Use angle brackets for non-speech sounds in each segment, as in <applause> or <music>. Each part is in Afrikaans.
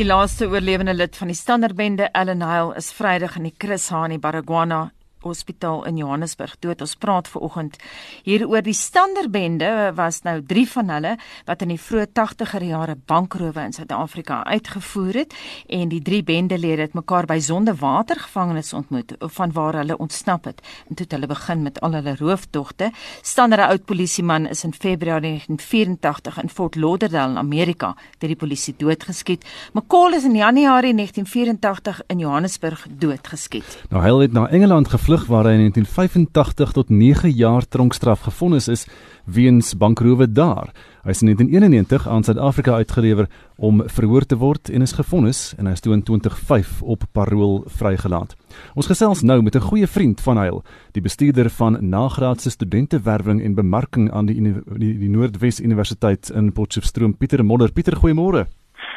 Die laaste oorlewende lid van die Standerbende, Ellen Hale, is Vrydag in die Chris Hani Baragwana Hospitaal in Johannesburg dood. Ons praat ver oggend hier oor die Standerbende was nou 3 van hulle wat in die vroeë 80er jare bankrowe in Suid-Afrika uitgevoer het en die drie bendelede het mekaar by Sondewater gevangenis ontmoet van waar hulle ontsnap het en toe het hulle begin met al hulle rooftogte. Stander 'n oud polisieman is in Februarie 1984 in Fort Lauderdale in Amerika deur die polisie doodgeskiet. McCall is in Januarie 1984 in Johannesburg doodgeskiet. Nou hy het na Engeland gevlug vlug waar hy in 1985 tot 9 jaar tronkstraf gevonnis is weens bankrowe daar. Hy is in 1991 aan Suid-Afrika uitgelewer om verhoor te word en is gevonnis en hy is toe in 2005 op parol vrygelaat. Ons gesels nou met 'n goeie vriend van Hyl, die bestuurder van nagraadse studentewerwing en bemarking aan die die, die Noordwes Universiteit in Potchefstroom, Pieter Modder. Pieter, goeiemôre.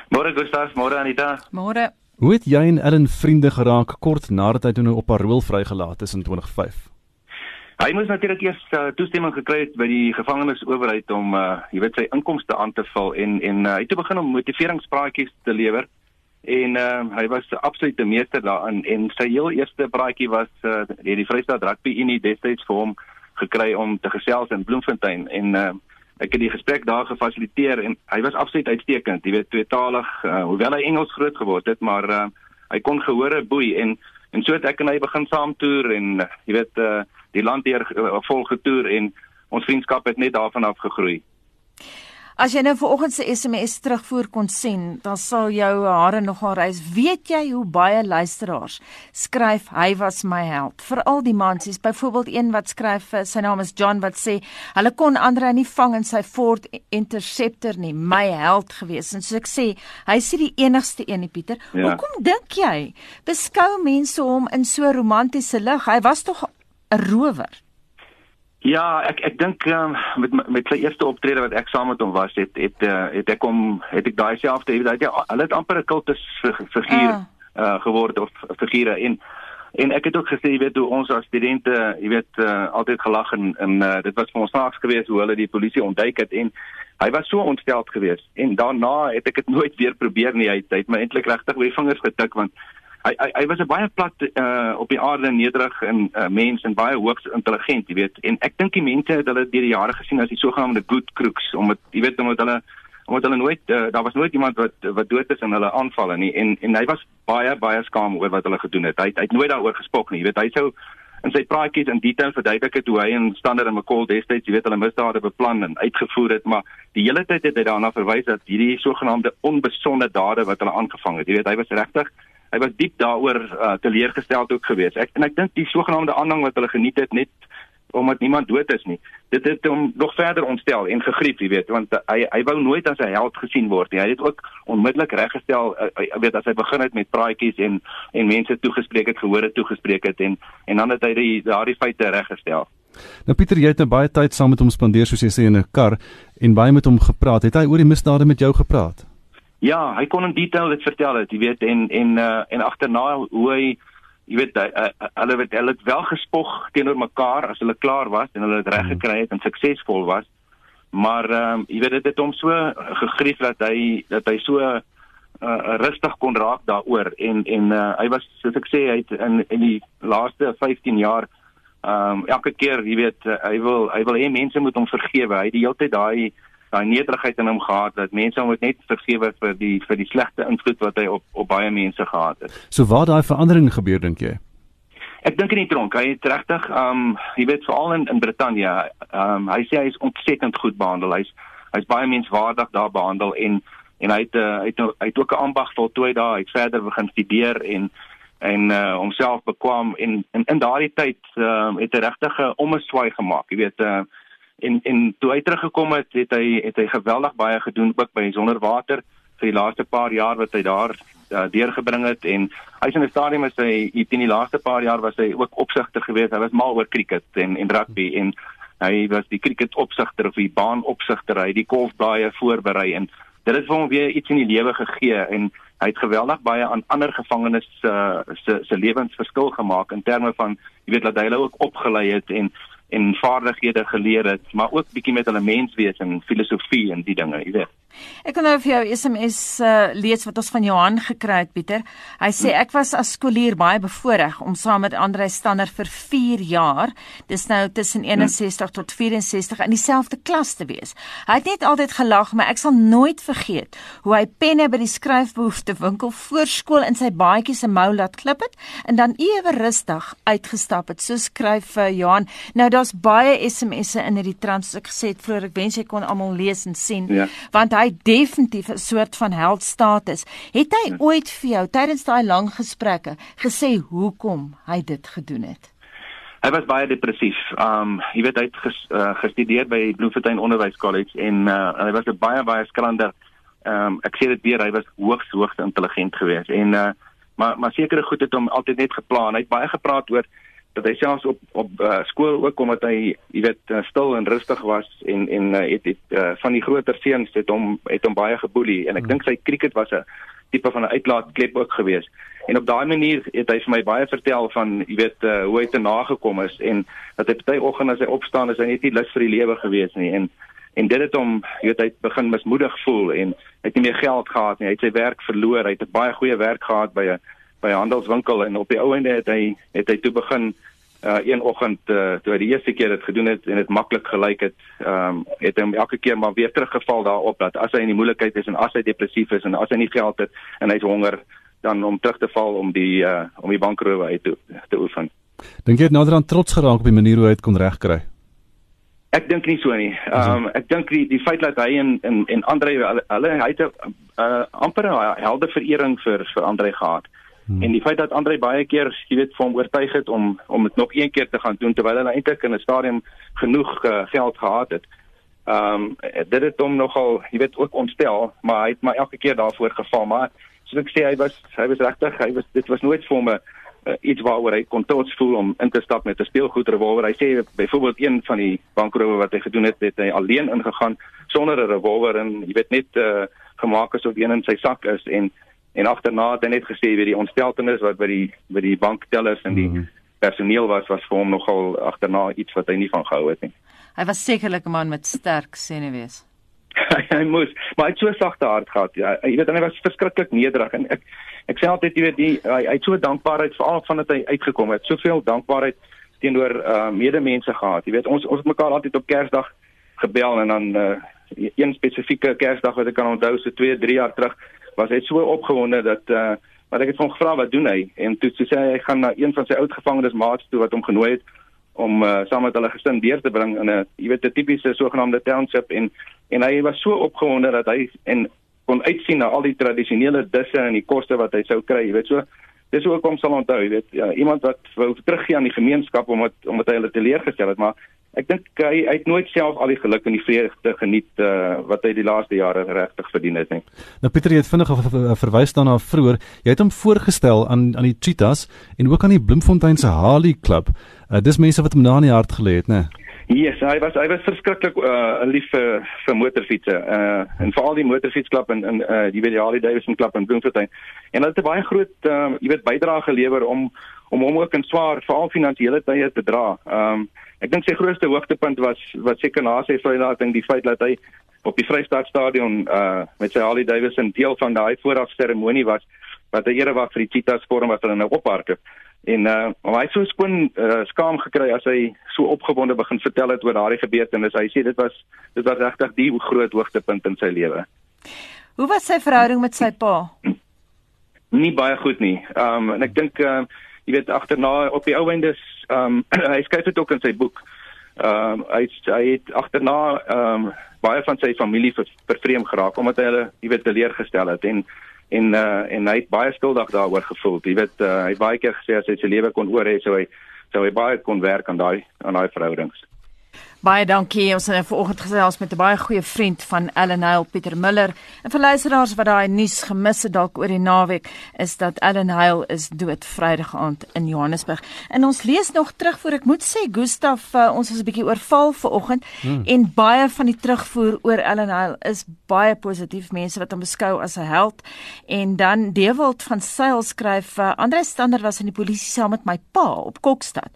Môre Gustav, môre Anita. Môre. Hoe het jy en Ellen vriende geraak kort nadat hy toe nou op parol vrygelaat is in 2005? Hy moes natuurlik eers uh, toestemming gekry het by die gevangenisowerheid om uh, jy weet sy inkomste aan te vul en en uh, hy het begin om motiveringspraatjies te lewer en uh, hy was absoluut die meester daarin en sy heel eerste praatjie was uh, die Vrystaat Rugby Unie destyds vir hom gekry om te gesels in Bloemfontein en uh, ek het die gesprek daar gefasiliteer en hy was absoluut uitstekend, jy weet tweetalig, uh, hoewel hy Engels groot geword het, maar uh, hy kon gehore boei en en so het ek en hy begin saam toer en uh, jy weet uh, die land deur uh, vol getoer en ons vriendskap het net daarvan af gegroei. As jy nou vanoggend se SMS terugvoer kon sien, dan sal jou hare nogal rys. Weet jy hoe baie luisteraars skryf hy was my held? Veral die mansies, byvoorbeeld een wat skryf eh, sy naam is John wat sê hulle kon Andre nie vang in sy Ford Interceptor nie, my held gewees. En so ek sê, hy is die enigste een, Pieter. Ja. Hoekom dink jy beskou mense hom in so romantiese lig? Hy was tog 'n rower. Ja, ek ek dink um, met met sy eerste optrede wat ek saam met hom was, het het uh, het ek hom het ek daai selfde jy weet hy hulle het amper 'n kultus figuur uh. uh, geword of figure en en ek het ook gesê jy weet hoe ons as studente jy weet uh, altyd gelag en en uh, dit was vir ons snaaks geweest hoe hulle die polisie ontduik het en hy was so ontsteld geweest en daarna het ek dit nooit weer probeer nie hy het, hy het my eintlik regtig weer vingers getik want hy hy hy was 'n baie plat uh, op die aarde nederig en uh, mens en baie hoogs intelligent, jy weet. En ek dink die mense het hulle deur die jare gesien as die sogenaamde good crooks omdat jy weet omdat hulle omdat hulle nooit uh, daar was nooit iemand wat wat dood is en hulle aanval nie en en hy was baie baie skaam oor wat hulle gedoen het. Hy hy het nooit daaroor gespok nie, jy weet. Hy sou in sy praatjies in detail verduidelik het hoe hy en Standard en McCall destyds, jy weet, hulle misdade beplan en uitgevoer het, maar die hele tyd het hy daarna verwys dat hierdie sogenaamde onbesonde dade wat hulle aangevang het. Jy weet, hy was regtig hy was diep daaroor uh, teleurgesteld ook geweest. Ek en ek dink die sogenaamde aanhang wat hulle geniet het net omdat niemand dood is nie. Dit het hom nog verder ontstel en gegrief, jy weet, want hy hy wou nooit as 'n held gesien word nie. Hy het ook onmiddellik reggestel, uh, jy weet, as hy begin het met praatjies en en mense toegespreek het, gehoor het toegespreek het en en dan het hy die daardie feite reggestel. Nou Pieter, jy het nou baie tyd saam met hom spandeer soos jy sê in 'n kar en baie met hom gepraat. Het hy oor die misdade met jou gepraat? Ja, hy kon in detail dit vertel het, jy weet en en uh, en agterna hoe hy jy weet uh, uh, hulle het hulle het wel gespog teenoor mekaar as hulle klaar was en hulle het reg mhm. gekry het en suksesvol was. Maar ehm um, jy weet dit het hom so gegrief dat hy dat hy so uh, rustig kon raak daaroor en en uh, hy was soos ek sê hy het in in die laaste 15 jaar ehm um, elke keer jy weet uh, hy wil hy wil hê mense moet hom vergewe. Hy het die hele tyd daai daai nederigheid in hom gehad dat mense hom net vergewe vir die vir die slegte invloed wat hy op op baie mense gehad het. So waar daai verandering gebeur dink jy? Ek dink in die tronk, hy het regtig um jy weet veral in in Brittanje, um hy sê hy is ontsettend goed behandel. Hy's hy's baie menswaardig daar behandel en en hy het uh, hy het, hy het ook 'n ambag voltooi daar. Hy het verder begin studeer en en uh homself bekwam en in in daardie tyd um het hy regtig 'n omeswaai gemaak. Jy weet uh en en toe hy teruggekom het, het hy het hy geweldig baie gedoen ook by Sonderwater vir die laaste paar jaar wat hy daar uh, deurgebring het en hy's in 'n stadium as hy in die laaste paar jaar was hy ook opsigter geweest. Hy was mal oor cricket en en rugby en hy was die cricket opsigter of die baan opsigter. Hy het die golfblaaie voorberei en dit het vir hom weer iets in die lewe gegee en hy het geweldig baie aan ander gevangenes uh, se se lewens verskil gemaak in terme van jy weet dat hy hulle ook opgelei het en en vaardighede geleer het, maar ook bietjie met hulle menswees en filosofie en die dinge, jy weet. Ek kan nou vir jou SMS uh, lees wat ons van Johan gekry het Pieter. Hy sê ek was as skoolier baie bevoordeel om saam met Andre Stander vir 4 jaar, dis nou tussen 61 tot 64 in dieselfde klas te wees. Hy het net altyd gelag, maar ek sal nooit vergeet hoe hy penne by die skryfbehoefte winkel voor skool in sy baadjie se mou laat klip het en dan ewe rustig uitgestap het. So skryf uh, Johan. Nou daar's baie SMS'e in hierdie trans ek gesê het vroeër ek wens jy kon almal lees en sien ja. want hy definitief 'n soort van heldstatus. Het hy hm. ooit vir jou tydens daai lang gesprekke gesê hoekom hy dit gedoen het? Hy was baie depressief. Um jy weet hy het ges, uh, gestudeer by Bloemfontein Onderwys College en uh, hy was 'n baie baie skrander. Um ek sê dit weer, hy was hoogs hoogs intelligent geweest en uh maar maar sekere goed het hom altyd net geplan. Hy het baie gepraat oor dat hy selfs op op uh, skool ook omdat hy jy weet uh, stil en rustig was en en uh, het het uh, van die groter seuns het hom het hom baie geboelie. En ek hmm. dink sy cricket was 'n tipe van 'n uitlaatklep ook geweest. En op daai manier het hy vir my baie vertel van jy weet uh, hoe hy te nagekom is en dat hy baie oggend as hy opstaan is hy net nie lus vir die lewe geweest nie. En en dit het hom jy weet hy het begin mismoedig voel en hy het nie meer geld gehad nie. Hy het sy werk verloor. Hy het baie goeie werk gehad by 'n by 'n handelswinkel en op die ou ende het hy het hy toe begin uh een oggend uh, toe hy die eerste keer dit gedoen het en dit maklik gelyk het, ehm um, het hy elke keer maar weer teruggeval daarop dat as hy in die moeilikheid is en as hy depressief is en as hy nie geld het en hy's honger dan om terug te val om die uh om die bankrowe uit te te oefen. Dink jy het nader aan trots geraak op die manier hoe hy dit kon regkry? Ek dink nie so nie. Ehm um, ek dink die die feit dat hy en en en Andre hulle hy het 'n uh, amper 'n helde verering vir vir Andre gehad. Hmm. En die feit dat Andre baie keer, jy weet, vir hom oortuig het om om dit nog een keer te gaan doen terwyl hy eintlik in 'n stadium genoeg uh, geld gehad het. Ehm um, dit het hom nogal, jy weet, ook ontstel, maar hy het maar elke keer daarvoor geval, maar soos ek sê, hy was hy was regtig, hy was dit was nooit vir hom 'n uh, iets waaroor hy kon trots voel om in te stap met 'n speelgoed revolver. Hy sê byvoorbeeld een van die bankrowe wat hy gedoen het, het hy alleen ingegaan sonder 'n revolver en jy weet net uh, gemaak asof een in sy sak is en en agterna het hy net gesê weet die ontsteltenis wat by die by die banktellers en die mm -hmm. personeel was was vir hom nogal agterna iets wat hy nie van gehou het nie. Hy was sekerlik 'n man met sterk senuwees. <laughs> hy moes, maar hy het so sagte hart gehad. Ja, jy weet hy was verskriklik nederig en ek ek sê altyd jy weet die hy, hy het so dankbaarheid veral vandat hy uitgekom het. Soveel dankbaarheid teenoor uh medemense gehad. Jy weet ons ons het mekaar altyd op Kersdag gebel en dan uh een spesifieke Kersdag wat ek kan onthou so 2, 3 jaar terug was hy so opgewonde dat uh maar ek het hom gevra wat doen hy? En toe sê hy hy gaan na een van sy oud gevangenes maats toe wat hom genooi het om uh, saam met hulle gesin deur te bring in 'n jy weet 'n tipiese sogenaamde township. En en hy was so opgewonde dat hy en kon uitsien na al die tradisionele disse en die koste wat hy sou kry jy weet so dis ook om sal onthou jy weet. Ja, iemand wat wou teruggee aan die gemeenskap omdat omdat hy hulle teleurgestel het maar ek dink hy, hy het nooit self al die geluk en die vreugde geniet uh, wat hy die laaste jare regtig verdien het nie. Nou Pieter het vinnig verwys daarna vroeër. Jy het hom voorgestel aan aan die Cheetahs en ook aan die Bloemfontein se Harley Club. Uh, dis mense wat hom na in die hart gelê het, né? Yes, hy was hy was verskriklik uh lief vir vir motorfietsse. Uh en veral die motorfietsklub in in uh die Harley Davidson klub in Bloemfontein. En hulle het 'n baie groot uh jy weet bydrae gelewer om om hom ook in swaar veral finansiële tye te dra. Um Ek dink sy grootste hoogtepunt was wat seker na sy Vrydag ding die feit dat hy op die Vrystaat stadion uh met sy Harley Davidson deel van daai vooraf seremonie was wat 'n erewag vir die Cheetahs vorm wat hulle nou ophardloop. En uh hy het so skoon uh, skaam gekry as hy so opgewonde begin vertel het oor daardie gebeurtenis. Hy sê dit was dit was regtig die groot hoogtepunt in sy lewe. Hoe was sy verhouding met sy pa? Nie baie goed nie. Um en ek dink uh jy weet agterna op die ou einde um, <clears throat> hy skryf dit ook in sy boek. Um, hy hy het agterna um, baie van sy familie ver, vervreem geraak omdat hy hulle jy weet teleurgestel het en en uh, en hy het baie skuldig daaroor gevoel. Jy weet uh, hy het baie keer gesê as hy sy lewe kon oor hê sou hy sou hy baie kon werk aan daai aan daai verhoudings. Baie dankie. Ons het vanoggend gesels met 'n baie goeie vriend van Ellen Hale, Pieter Miller. En vir luisteraars wat daai nuus gemis het dalk oor die naweek, is dat Ellen Hale is dood Vrydag aand in Johannesburg. En ons lees nog terug voor ek moet sê Gustaf, uh, ons was 'n bietjie oorval vanoggend hmm. en baie van die terugvoer oor Ellen Hale is baie positief. Mense wat hom beskou as 'n held. En dan Dewald van Sail skryf, uh, Andre Stander was in die polisie saam met my pa op Kokstad.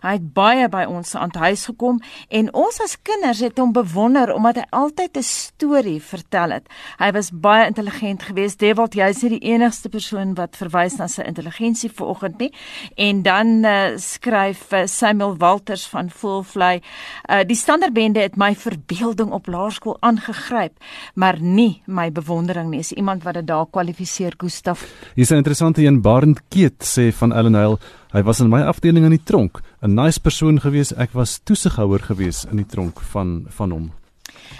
Hy het baie by ons aan huis gekom en ons as kinders het hom bewonder omdat hy altyd 'n storie vertel het. Hy was baie intelligent geweest. Dewald, jy is nie die enigste persoon wat verwys na sy intelligensie vanoggend nie. En dan uh, skryf uh, Samuel Walters van Voelvlei, uh, die standaardbende het my verbeelding op laerskool aangegryp, maar nie my bewondering nie. Is iemand wat dit daar kwalifiseer, Gustaf? Hier is 'n interessante een Barend Keet sê van Ellenhil Hy was in my afdeling in die tronk, 'n nice persoon gewees. Ek was toesighouer gewees in die tronk van van hom.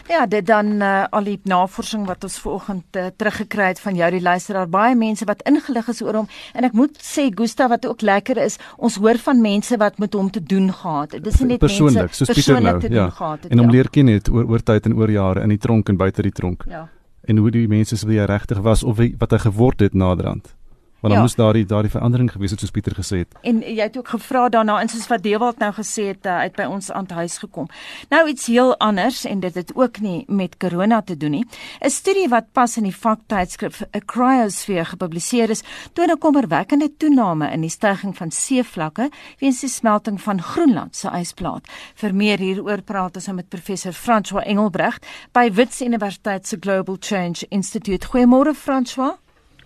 Ja, dit dan uh, al die navorsing wat ons vanoggend uh, teruggekry het van jou die luisteraar, baie mense wat ingelig is oor hom en ek moet sê Gustav wat ook lekker is, ons hoor van mense wat met hom te doen gehad het. Dis nie net persoonlik, soos Pieter nou, ja. Het, en hom ja. leer ken het oor oor tyd en oor jare in die tronk en buite die tronk. Ja. En hoe die mense se hy regtig was of wie, wat hy geword het naderhand. Want dan ja. moes daardie daardie verandering gewees het soos Pieter gesê het. En jy het ook gevra daarna en soos wat Dewald nou gesê het uh, uit by ons aan huis gekom. Nou iets heel anders en dit het ook nie met corona te doen nie. 'n Studie wat pas in die vaktydskrif Cryosphere gepubliseer is, toon 'n kommerwekkende toename in die stygings van seevlakke weens die smelting van Groenland se ysplaat. Vir meer hieroor praat ons nou met professor François Engelbrecht by Wits Universiteit se Global Change Institute. Goeiemôre François.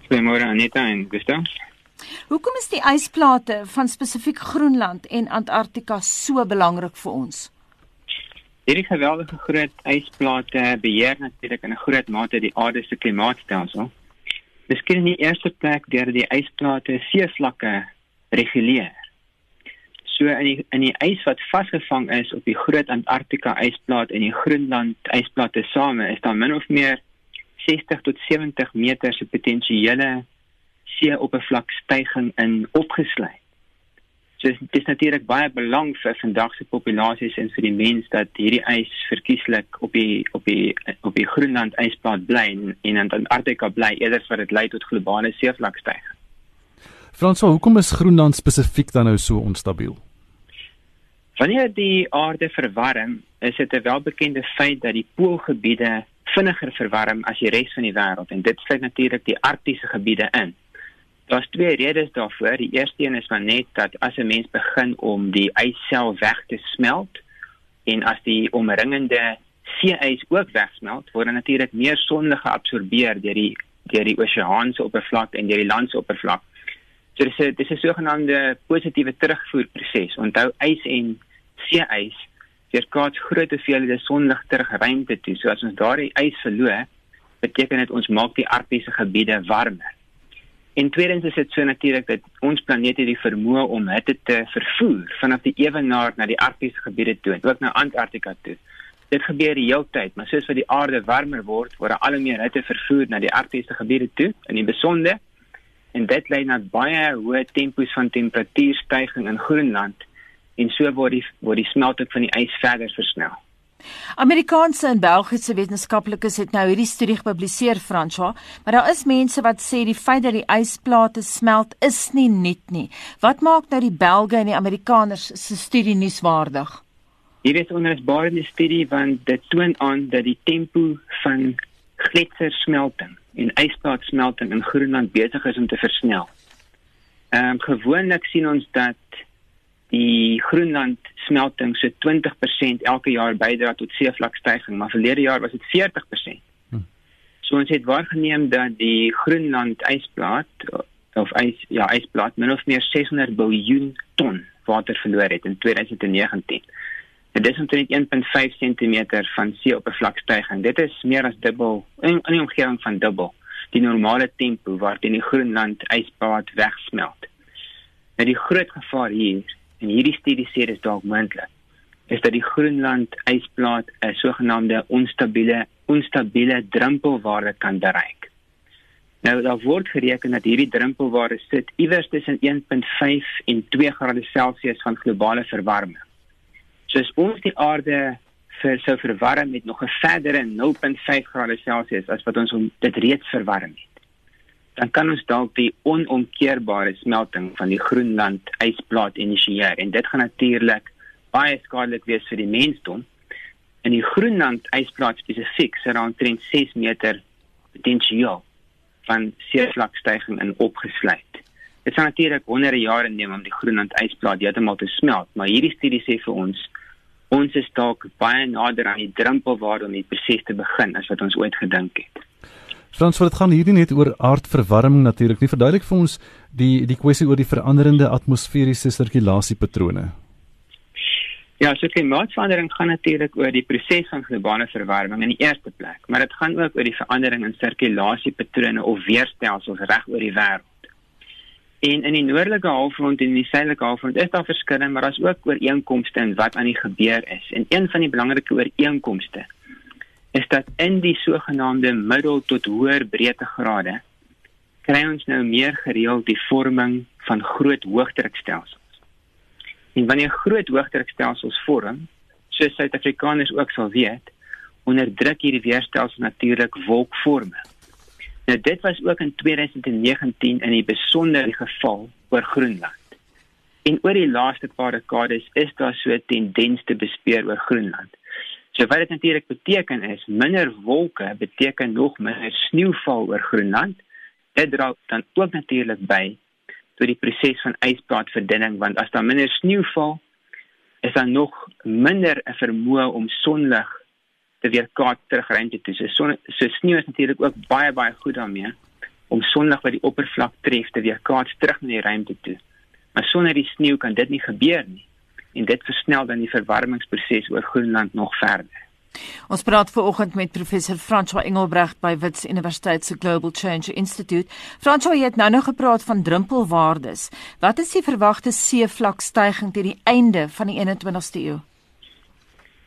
Goeiemôre Anita en Gustav. Hoekom is die ysplate van spesifiek Groenland en Antarktika so belangrik vir ons? Hierdie geweldige groot ysplate beheer natuurlik in 'n groot mate die aarde se klimaatstelsel. Miskien in die eerste plek deur die ysplate seevlakke reguleer. So in die in die ys wat vasgevang is op die groot Antarktika ysplaat en die Groenland ysplate same is daar min of meer 60 tot 70 meter se potensiële seeoppervlakstyging in opgesluit. So dit is natuurlik baie belangrik vir vandag se populasies en vir die mens dat hierdie ys verkieslik op die op die op die Groenland ysplaat bly en in Antarktika bly eerder as wat dit lei tot globale seevlakstyging. Franso, hoekom is Groenland spesifiek dan nou so onstabiel? Wanneer die aarde verwarm, is dit 'n welbekende feit dat die poolgebiede vinniger verwarm as die res van die wêreld en dit sluit natuurlik die arktiese gebiede in. Daar's twee redes daarvoor. Die eerste een is maar net dat as 'n mens begin om die ysself weg te smelt en as die omringende see-ys ook wegsmelt, word natuurlik meer sonlig geabsorbeer deur die deur die oseaanse oppervlak en deur die landoppervlak. So dis 'n dis 'n sogenaamde positiewe terugvoerproses. Onthou ys en see-ys weerkaats groot hoeveelhede sonlig terug ruimte toe. So as ons daardie ys verloor, beteken dit ons maak die arktiese gebiede warmer. En tweedens is dit so natuurlik dat ons planeet het die vermoë om hitte te vervoer vanaf die ewenaar na die arktiese gebiede toe, ook na Antarktika toe. Dit gebeur die hele tyd, maar soos wat die aarde warmer word, word al meer hitte vervoer na die arktiese gebiede toe, in die besonder en dit lei na baie hoë tempos van temperatuurstygings in Groenland en so word die word die smelting van die ys verder versnel. Amerikaanse en Belgiese wetenskaplikes het nou hierdie studie gepubliseer, François, maar daar is mense wat sê die feit dat die ysplate smelt is nie nuut nie. Wat maak nou die Belge en die Amerikaners se studie nuuswaardig? Hier is in die studie want dit toon aan dat die tempo van gletsersmelting en ysplaatsmelting in Groenland besig is om te versnel. Ehm um, gewoonlik sien ons dat die Groenland smelting so 20% elke jaar bydra tot seevlakstygings, maar verlede jaar was dit 40%. Hm. So ons het waargeneem dat die Groenland ysplaat of ys ja, ysplaat min of meer 600 biljoen ton water verloor het in 2019. En dit is omtrent 1.5 cm van seeoppervlakstygings. Dit is meer as dubbel in, in die omgewing van dubbel die normale tempo waarteen die Groenland ysplaat wegsmelt. Nou die groot gevaar hier en hierdie studie sê dit dalk moontlik is dat die Groenland ysplaat 'n sogenaamde onstabiele onstabiele drempelwaarde kan bereik. Nou daar word gereken dat hierdie drempelwaarde sit iewers tussen 1.5 en 2 grade Celsius van globale verwarming. So as ons die aarde vir sou verwarm met nog 'n verdere 0.5 grade Celsius as wat ons dit reeds verwarm het dan kan ons dalk die onomkeerbare smelting van die Groenland ysplaat initieer en dit gaan natuurlik baie skadelik wees vir die mensdom. In die Groenland ysplaat spesifiek sê daar omtrent 6 meter potensiaal van seevlakstygings in opgesluit. Dit sal natuurlik honderde jare neem om die Groenland ysplaat heeltemal te smelt, maar hierdie studie sê vir ons ons is dalk baie nader aan die drempelwaarde om die proses te begin as wat ons ooit gedink het. Frans, wat dit gaan hierdie net oor aardverwarming natuurlik. Nie verduidelik vir ons die die kwessie oor die veranderende atmosferiese sirkulasiepatrone. Ja, so klimaatsverandering gaan natuurlik oor die proses van globale verwarming in die eerste plek, maar dit gaan ook oor die verandering in sirkulasiepatrone of weerstelsels reg oor die wêreld. En in die noordelike halfrond en die suidelike halfrond is daar verskille, maar daar's ook ooreenkomste in wat aan die gebeur is. En een van die belangrike ooreenkomste is dat in die sogenaamde middel tot hoër breedtegrade kry ons nou meer gereeld die vorming van groot hoëdrukstelsels. En wanneer groot hoëdrukstelsels vorm, soos Suid-Afrikaners ook sal weet, onderdruk hierdie weerstelsels natuurlik wolkvorming. Nou dit was ook in 2019 in die besonder die geval oor Groenland. En oor die laaste paar dekades is daar so 'n tendens te bespeur oor Groenland. So wat dit natuurlik beteken is minder wolke beteken nog minder sneeuval oor Groenland. Dit dra dan ook natuurlik by tot die proses van ysplaatverdunning want as daar minder sneeu val is daar nog minder 'n vermoë om sonlig te weerkaats terug ruimte toe. So son, so sneeu is natuurlik ook baie baie goed daarmee om sonlig by die oppervlak tref te weerkaats terug na die ruimte toe. Maar sonder die sneeu kan dit nie gebeur nie. En dit versnel dan die verwarmingsproses oor Groenland nog verder. Ons praat ver oggend met professor François Engelbrecht by Wits Universiteit se Global Change Institute. François, jy het nou nog gepraat van drempelwaardes. Wat is die verwagte seevlakstygings teen die einde van die 21ste eeu?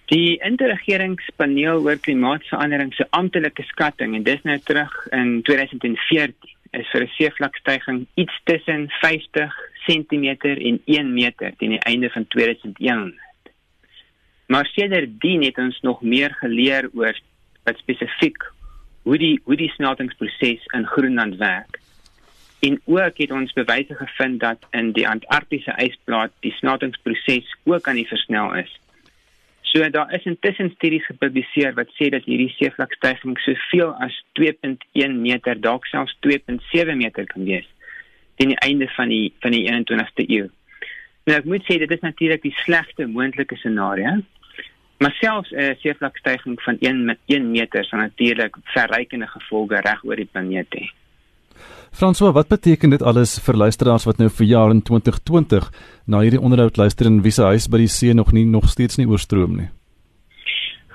Die interregeringspaneel oor klimaatsverandering se amptelike skatting en dis nou terug in 2014 is vir 'n seevlakstyging iets tussen 50 cm en 1 meter teen die einde van 2001. Maar sedertdien het ons nog meer geleer oor wat spesifiek hoe die hoe die smeltingsproses in Groenland werk. En ook het ons bewyse gevind dat in die Antarktiese ysplaat die smeltingsproses ook aan die versnel is. So daar is intussen studies gepubliseer wat sê dat hierdie seevlakstyging soveel as 2.1 meter, dalk selfs 2.7 meter kan wees teen die einde van die van die 21ste eeu. Nou ek moet sê dit is natuurlik die slegste moontlike scenario. Maar selfs 'n uh, seevlakstyging van 1 met 1 meter sal natuurlik verrykende gevolge reg oor die planeet hê. François, wat beteken dit alles vir luisteraars wat nou vir jaar in 2020 na hierdie onderhoud luister en wie se huis by die see nog nie nog steeds nie oorstroom nie?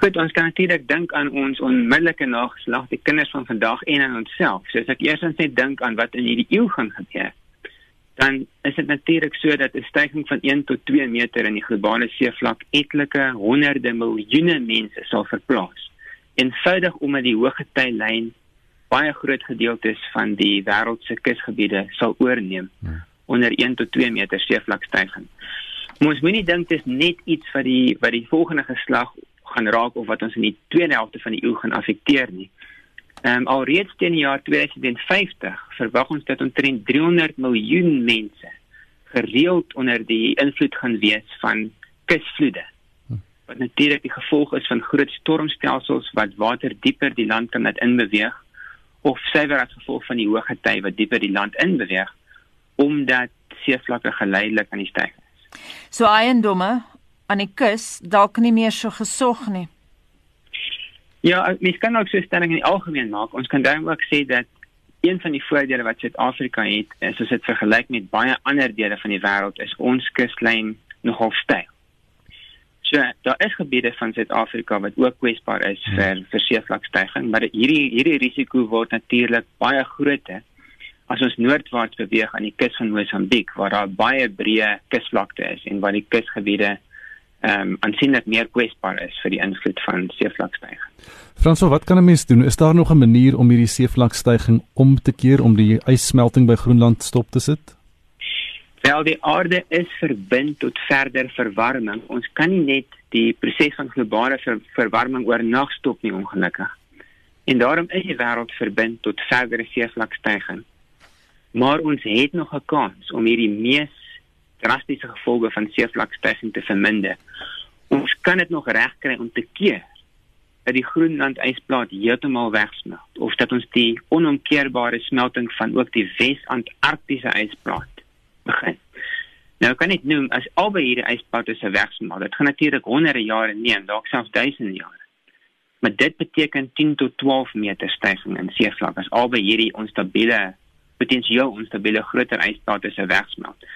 Goed, ons kan natuurlik dink aan ons onmiddellike nageslag, die kinders van vandag en aan onsself. So as ek eers net dink aan wat in hierdie eeu gaan gebeur, dan is dit natuurlik so dat 'n stygings van 1 tot 2 meter in die globale seevlak etlike honderde miljoene mense sal verplaas. Eenvoudig omdat die hoëgetylyn baie groot gedeeltes van die wêreld se kusgebiede sal oorneem ja. onder 1 tot 2 meter seevlakstygings. Ons moenie dink dit is net iets wat die wat die volgende geslag gaan raak of wat ons in die tweede helfte van die eeu gaan affekteer nie. Ehm um, alreeds teen die jaar 2050 verwag ons dat omtrent 300 miljoen mense gereeld onder die invloed gaan wees van kusvloede. Hm. Wat natuurlik die gevolg is van groot stormstelsels wat water dieper die land kan laat inbeweeg of suiwer as gevolg van die hoë gety wat dieper die land inbeweeg omdat seevlakke geleidelik aan die styg is. So eiendomme aan die kus dalk nie meer so gesog nie. Ja, mens kan ook so stelling in die algemeen maak. Ons kan dan ook sê dat een van die voordele wat Suid-Afrika het, is as dit vergelyk met baie ander dele van die wêreld, is ons kuslyn nogal styf. So daar is gebiede van Suid-Afrika wat ook kwesbaar is hmm. vir vir seevlakstygings, maar hierdie hierdie risiko word natuurlik baie groter as ons noordwaarts beweeg aan die kus van Mosambiek waar daar baie breë kusvlakte is en waar die kusgebiede ehm um, aansienlik meer kwesbaar is vir die invloed van seevlakstygings. Franso, wat kan 'n mens doen? Is daar nog 'n manier om hierdie seevlakstygings om te keer om die ysmelting by Groenland stop te sit? Wel die aarde is verbind tot verder verwarming. Ons kan nie net die proses van globale ver verwarming oornag stop nie ongelukkig. En daarom is die wêreld verbind tot verdere seevlakstygings. Maar ons het nog 'n kans om hierdie mees drastiese gevolge van seevlakstygings te verminder. Ons kan dit nog regkry om te keer dat die Groenland ysplaat heeltemal wegsmelt of dat ons die onomkeerbare smelting van ook die Wes-Antarktiese ysplaat begin. Nou kan ek noem as albei hierdie yspatte se wegsmelt, dit gaan natuurlik honderde jare neem, dalk selfs duisende jare. Maar dit beteken 10 tot 12 meter stygings in seevlak as albei hierdie onstabiele potensieel onstabiele groter yspatte se wegsmelt.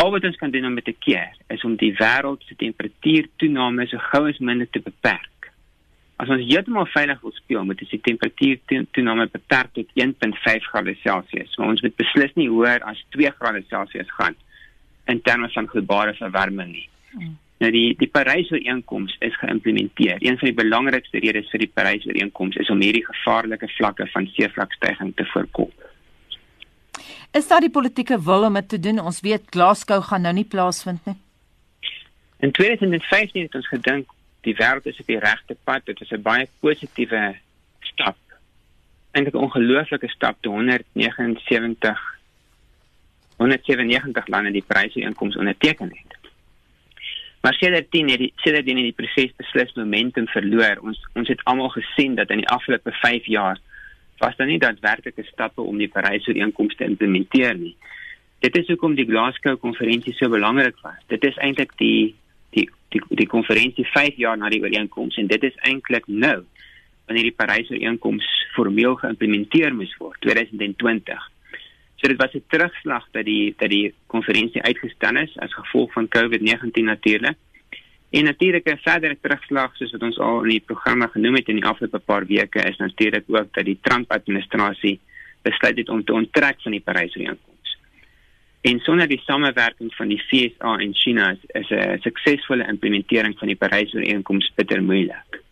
Al wat ons kan doen om dit te keer is om die wêreld se temperatuurtoename so gou as moontlik te beperk. As ons heeltemal veilig wil speel, moet ons die temperatuurtoename beperk tot 1.5 grade Celsius. Maar ons moet beslis nie hoër as 2 grade Celsius gaan in terme van globale verwarming nie. Hmm. Nou die die Parys-ooreenkoms is geïmplementeer. Een van die belangrikste redes vir die Parys-ooreenkoms is om hierdie gevaarlike vlakke van seevlakstygings te voorkom. Is daar die politieke wil om dit te doen? Ons weet Glasgow gaan nou nie plaasvind nie. In 2015 het ons gedink die wêreld is op die regte pad. Dit is 'n baie positiewe stap. 'n ongelooflike stap te 179 197 lande die pryse-inkomste onderteken het. Maar sedertdien het die sedertdien het die proses beslis momentum verloor. Ons ons het almal gesien dat in die afgelope 5 jaar was daar nie daadwerklike stappe om die Parys-ooreenkoms te implementeer nie. Dit is hoekom die Glasgow konferensie so belangrik was. Dit is eintlik die die die die konferensie 5 jaar na die ooreenkoms en dit is eintlik nou wanneer die Parys-ooreenkoms formeel geïmplementeer moes word 2020. So dit was 'n terugslag dat die dat die konferensie uitgestel is as gevolg van COVID-19 natuurlik. En natuurlik 'n verdere terugslag soos wat ons al in die programme genoem het in die afgelope paar weke is natuurlik ook dat die Trump-administrasie besluit het om te onttrek van die Parys-ooreenkoms. En sonder die samewerking van die VSA en China is 'n suksesvolle implementering van die Parys-ooreenkoms bitter moeilik.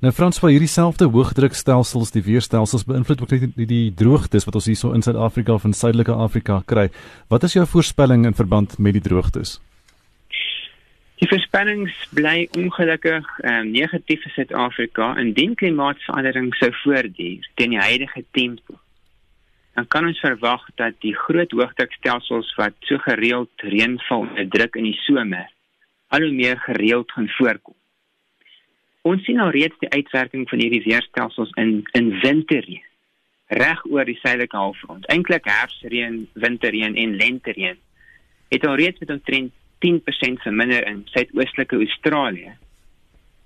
Nou Frans, vir hierdie selfde hoëdrukstelsels, die weerstelsels beïnvloed ook net die, die droogtes wat ons hierso in Suid-Afrika of in Suidelike Afrika kry. Wat is jou voorspelling in verband met die droogtes? Die voorspellings bly ongelukkig um, negatief vir Suid-Afrika indien klimaatsverandering sou voortduur teen die huidige tempo. Dan kan ons verwag dat die groot hoogdrukstelsels wat so gereeld reënval onderdruk in die somer al hoe meer gereeld gaan voorkom. Ons sien al reeds die uitwerking van hierdie weerstelsels in in winterreën reg oor die suidelike halfrond. Eintlik herfsreën, winterreën en lentereën het al reeds met omtrent 10% verminder in suidoostelike Australië.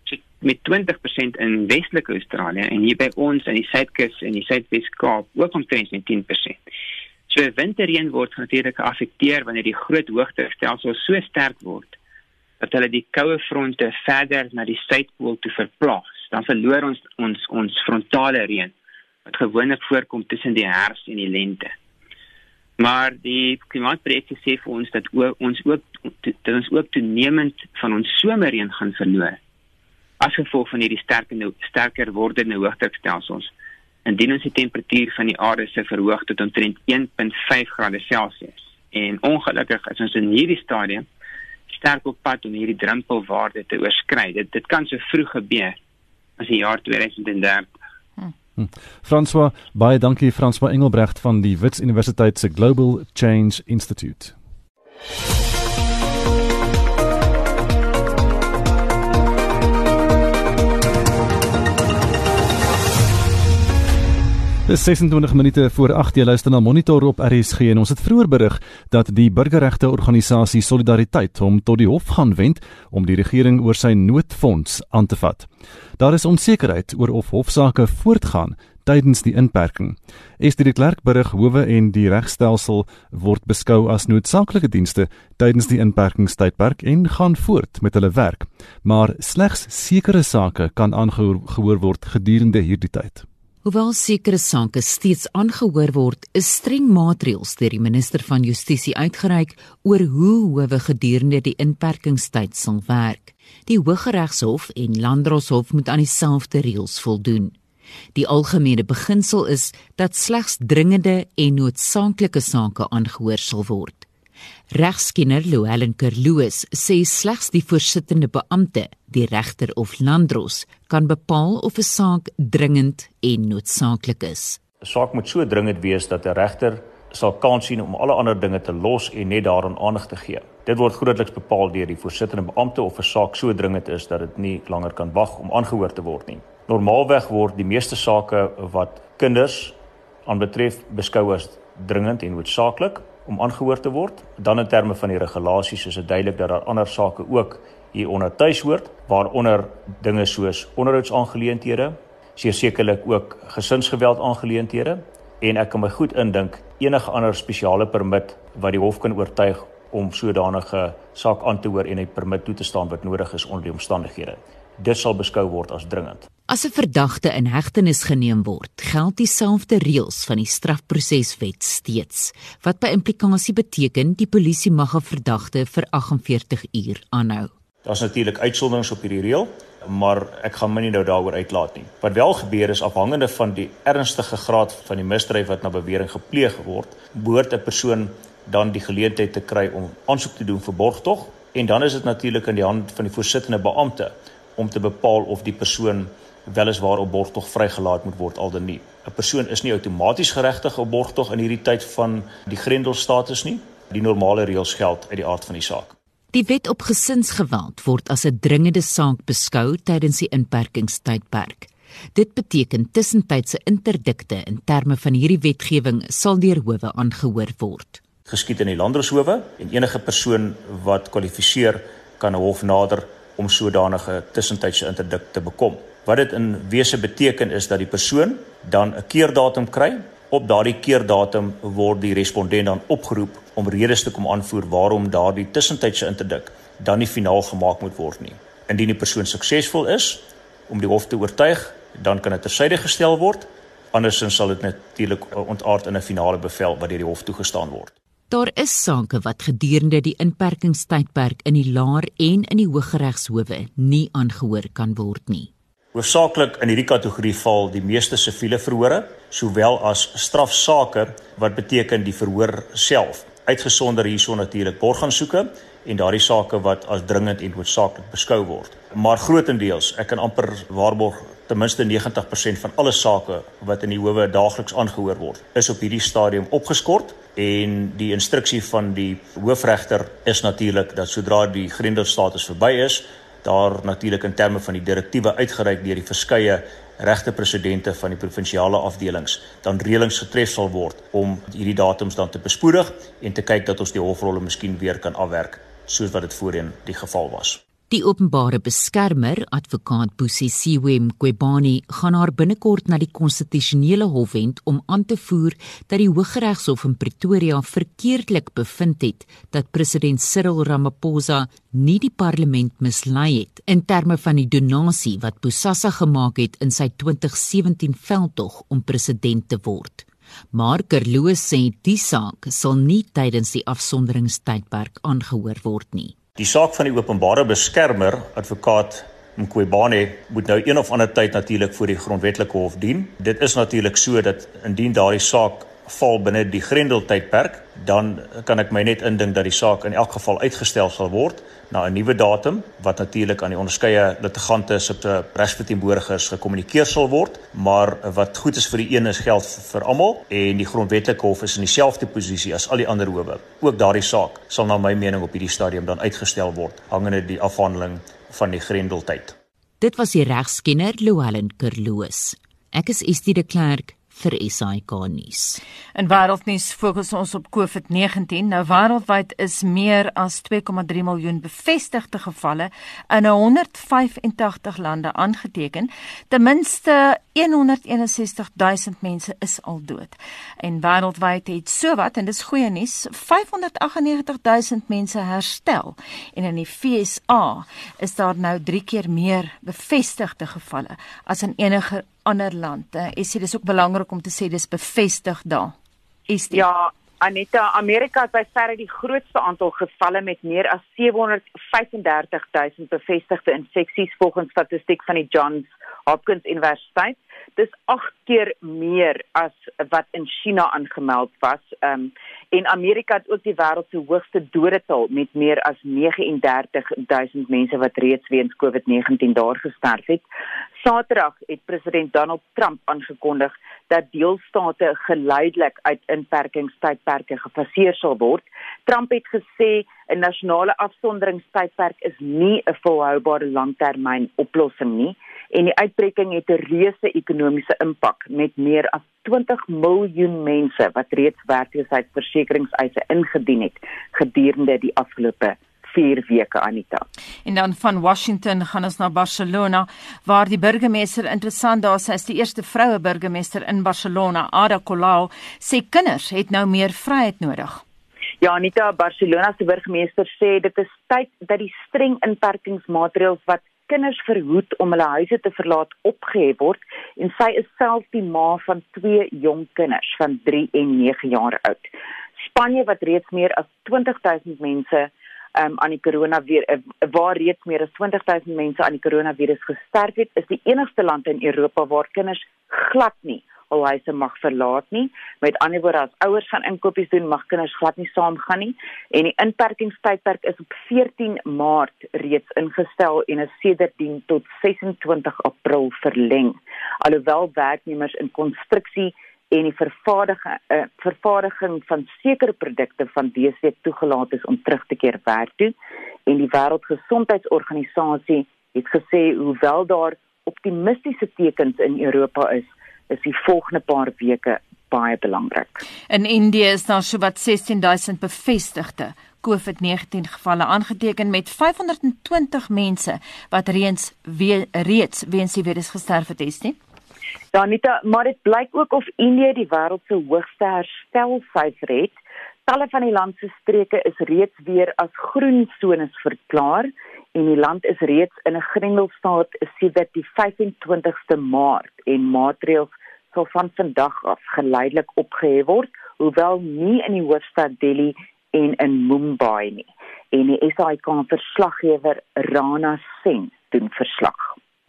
So met 20% in westelike Australië en hier by ons in die suidkus en die suidweskaap ook omtrent met 10%. So winterreën word natuurlik geaffekteer wanneer die groot hoogtestelsel so sterk word dat hulle die koue fronte verder na die suidpool toe verplaas. Dan verloor ons ons ons frontale reën wat gewoonlik voorkom tussen die herfs en die lente. Maar die klimaatprojekte sê vir ons dat ons ook dat ons ook toenemend van ons somerreën gaan verloor as gevolg van hierdie sterker sterker wordende hoogdrukstelsels. Indien ons die temperatuur van die aarde se verhoog tot omtrent 1.5 grade Celsius en ongelukkig is ons in hierdie stadium sterk op pad om hierdie drempelwaarde te oorskry. Dit dit kan so vroeg gebeur as die jaar 2030. Hm. François, baie dankie François Engelbrecht van die Wits Universiteit se Global Change Institute. Dis 26 minute voor 8 jy luister na Monitor op RSG en ons het vroeër berig dat die burgerregte organisasie Solidariteit hom tot die hof gaan wend om die regering oor sy noodfonds aan te vat. Daar is onsekerheid oor of hofsaake voortgaan tydens die inperking. Esther de Klerk berig howe en die regstelsel word beskou as noodsaaklike dienste tydens die inperkingstydperk en gaan voort met hulle werk, maar slegs sekere sake kan aangehoor word gedurende hierdie tyd. Hoewel sekere sake steeds aangehoor word, is streng maatreëls deur die minister van Justisie uitgereik oor hoe howe gedurende die inperkingstyd sal werk. Die Hooggeregshof en Landdroshof moet aan dieselfde reëls voldoen. Die algemene beginsel is dat slegs dringende en noodsaaklike sake aangehoor sal word. Regskenner Louwelen Kerloos sê slegs die voorsittende beampte, die regter of landdros, kan bepaal of 'n saak dringend en noodsaaklik is. 'n Saak moet so dringend wees dat 'n regter sal kans sien om alle ander dinge te los en net daaraan aandag te gee. Dit word grootliks bepaal deur die voorsittende beampte of 'n saak so dringend is dat dit nie langer kan wag om aangehoor te word nie. Normaalweg word die meeste sake wat kinders aanbetref beskou as dringend en noodsaaklik om aangehoor te word. Dan in terme van die regulasies is dit duidelik dat daar ander sake ook hier onder tuis hoort, waaronder dinge soos onderhoudsaangeleenthede, sekerlik ook gesinsgeweld aangeleenthede en ek kan my goed indink enige ander spesiale permit wat die hof kan oortuig om sodanige saak aan te hoor en 'n permit toe te staan wat nodig is onder die omstandighede. Dit sal beskou word as dringend. As 'n verdagte in hegtenis geneem word, geld dieselfde reëls van die strafproseswet steeds, wat by implikasie beteken die polisie mag 'n verdagte vir 48 uur aanhou. Daar's natuurlik uitsonderings op hierdie reël, maar ek gaan my nie nou daaroor uitlaat nie. Wat wel gebeur is afhangende van die ernstige graad van die misdrijf wat na bewering gepleeg word, behoort 'n persoon dan die geleentheid te kry om aansoek te doen vir borgtog en dan is dit natuurlik in die hand van die voorsittende beampte om te bepaal of die persoon weliswaar op borgtog vrygelaat moet word al dan nie. 'n Persoon is nie outomaties geregtig op borgtog in hierdie tyd van die grendelstatus nie. Die normale reëls geld uit die aard van die saak. Die wet op gesinsgeweld word as 'n dringende saak beskou tydens die inperkingstydperk. Dit beteken tussentydse interdikte in terme van hierdie wetgewing sal deur howe aangehoor word. Geskied in die landdroshowe en enige persoon wat kwalifiseer kan 'n hof nader om sodanige tussentydse interdikt te bekom. Wat dit in wese beteken is dat die persoon dan 'n keerdatum kry. Op daardie keerdatum word die respondent dan opgeroep om redes te kom aanvoer waarom daardie tussentydse interdikt dan nie finaal gemaak moet word nie. Indien die persoon suksesvol is om die hof te oortuig, dan kan dit tersyde gestel word. Andersins sal dit natuurlik ontaard in 'n finale bevel wat deur die hof toegestaan word. Daar is sake wat gedurende die inperkingstydperk in die laer en in die hooggeregshowe nie aangehoor kan word nie. Hoofsaaklik in hierdie kategorie val die meeste siviele verhore, sowel as strafsaake wat beteken die verhoor self. Uitgesonder hierso natuurlik borgaansoeke en daardie sake wat as dringend en noodsaaklik beskou word. Maar grootendeels, ek kan amper waarborg ten minste 90% van alle sake wat in die howe daagliks aangehoor word, is op hierdie stadium opgeskort en die instruksie van die hoofregter is natuurlik dat sodra die grendelstatus verby is, daar natuurlik in terme van die direktiewe uitgereik deur die verskeie regte presidente van die provinsiale afdelings dan reëlings getref sal word om hierdie datums dan te bespoedig en te kyk dat ons die hofrolle miskien weer kan afwerk soos wat dit voorheen die geval was. Die openbare beskermer, advokaat Busisiwe Mqwebani, gaan haar binnekort na die konstitusionele hof wend om aan te voer dat die Hooggeregshof in Pretoria verkeerdelik bevind het dat president Cyril Ramaphosa nie die parlement mislei het in terme van die donasie wat Bosasa gemaak het in sy 2017 veldtog om president te word. Maar Kerloos sê die saak sal nie tydens die afsonderingstydperk aangehoor word nie. Die saak van die openbare beskermer, advokaat Mqwebane, moet nou een of ander tyd natuurlik voor die grondwetlike hof dien. Dit is natuurlik so dat indien daardie saak val binne die Grendeltydperk, dan kan ek my net indink dat die saak in elk geval uitgestel sal word na 'n nuwe datum wat natuurlik aan die onderskeie litigante se regsverteenwoordigers gekommunikeer sal word, maar wat goed is vir die een is geld vir almal en die grondwetlike hof is in dieselfde posisie as al die ander howe. Ook daardie saak sal na my mening op hierdie stadium dan uitgestel word hangende die afhandeling van die Grendeltyd. Dit was die regskenner Louwelen Kerloos. Ek is Estie de Klerk vir SAK nuus. In wêreldnuus fokus ons op COVID-19. Nou wêreldwyd is meer as 2,3 miljoen bevestigde gevalle in 185 lande aangeteken. Ten minste 161 000 mense is al dood. En wêreldwyd het sowat en dis goeie nuus, 598 000 mense herstel. En in die FSA is daar nou 3 keer meer bevestigde gevalle as in enige ander lande. Ek sê dis ook belangrik om te sê dis bevestig daar. Is dit? Ja, Aneta, Amerika het by verre die grootste aantal gevalle met meer as 735 000 bevestigde infeksies volgens statistiek van die Johns Hopkins Universiteit. Dis 8 keer meer as wat in China aangemeld was. Ehm um, en Amerika het ook die wêreld se hoogste dodetal met meer as 39000 mense wat reeds weens COVID-19 daar gesterf het. Saterdag het president Donald Trump aangekondig dat deelstate geleidelik uit inperkingstydperke gefaseer sal word. Trump het gesê 'n nasionale afsonderingstydperk is nie 'n volhoubare langtermyn oplossing nie en die uitbreking het 'n reuse ekonomiese impak met meer as 20 miljoen mense wat reeds werkloosheidsversekeringseise ingedien het gedurende die afgelope 4 weke Anita. En dan van Washington gaan ons na Barcelona waar die burgemeester interessant daar sy is die eerste vroue burgemeester in Barcelona, Ada Colau, sê kinders het nou meer vryheid nodig. Ja, Anita, Barcelona se burgemeester sê dit is tyd dat die streng inperkingsmaatreëls wat kinders verhoed om hulle huise te verlaat opgehef word en sy is self die ma van twee jong kinders van 3 en 9 jaar oud. Spanje wat reeds meer as 20000 mense um, aan die koronavirus uh, waar reeds meer as 20000 mense aan die koronavirus gesterf het, is die enigste land in Europa waar kinders glad nie hul huise mag verlaat nie. Met ander woorde, as ouers gaan inkopies doen, mag kinders glad nie saamgaan nie. En die inperkingstydperk is op 14 Maart reeds ingestel en is sedertdien tot 26 April verleng. Alhoewel werknemers in konstruksie en die vervaardiging uh, vervaardiging van sekere produkte van week toegelaat is om terug te keer werk toe en die wêreldgesondheidsorganisasie het gesê hoewel daar optimistiese tekens in Europa is is die volgende paar weke baie belangrik. In Indië is daar sowat 16000 bevestigde COVID-19 gevalle aangeteken met 520 mense wat reeds we, reeds weens die virus gesterf het, is nie? Ja, Anita, maar dit blyk ook of Indië die wêreld se hoogste herstelsyfer het. Talle van die land se streke is reeds weer as groen sones verklaar en die land is reeds in 'n grendelstaat sedert die 25ste Maart en maatreëls sal van vandag af geleidelik opgehef word, hoewel nie in die hoofstad Delhi en in Mumbai nie. En die SAIK verslaggewer Rana Sen doen verslag.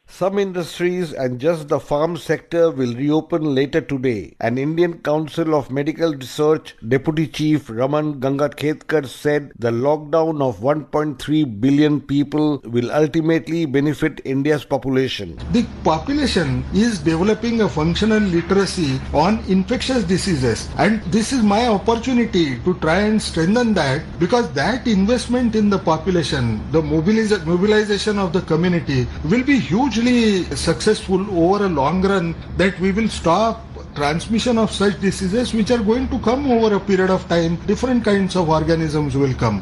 Some industries and just the farm sector will reopen later today. An Indian Council of Medical Research Deputy Chief Raman Gangadkhetkar said the lockdown of 1.3 billion people will ultimately benefit India's population. The population is developing a functional literacy on infectious diseases and this is my opportunity to try and strengthen that because that investment in the population, the mobilization of the community will be huge hugely successful over a long run that we will stop transmission of such diseases which are going to come over a period of time different kinds of organisms will come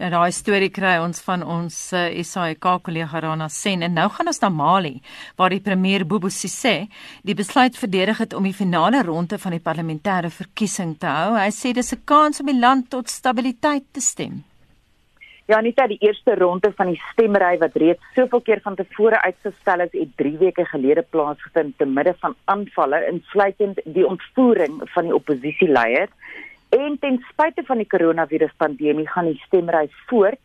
Nou daai storie kry ons van ons uh, eh, SAIK kollega Rana Sen en nou gaan ons na Mali waar die premier Bobo Cissé die besluit verdedig het om die finale ronde van die parlementêre verkiesing te hou. Hy sê dis 'n kans om die land tot stabiliteit te stem. Ja, Anita, die eerste ronde van die stemmery wat reeds soveel keer van tevore uitgestel is, het 3 weke gelede plaasgevind te midde van aanvalle insluitend die ontvoering van die oppositieleier. En ten spyte van die koronaviruspandemie gaan die stemmery voort,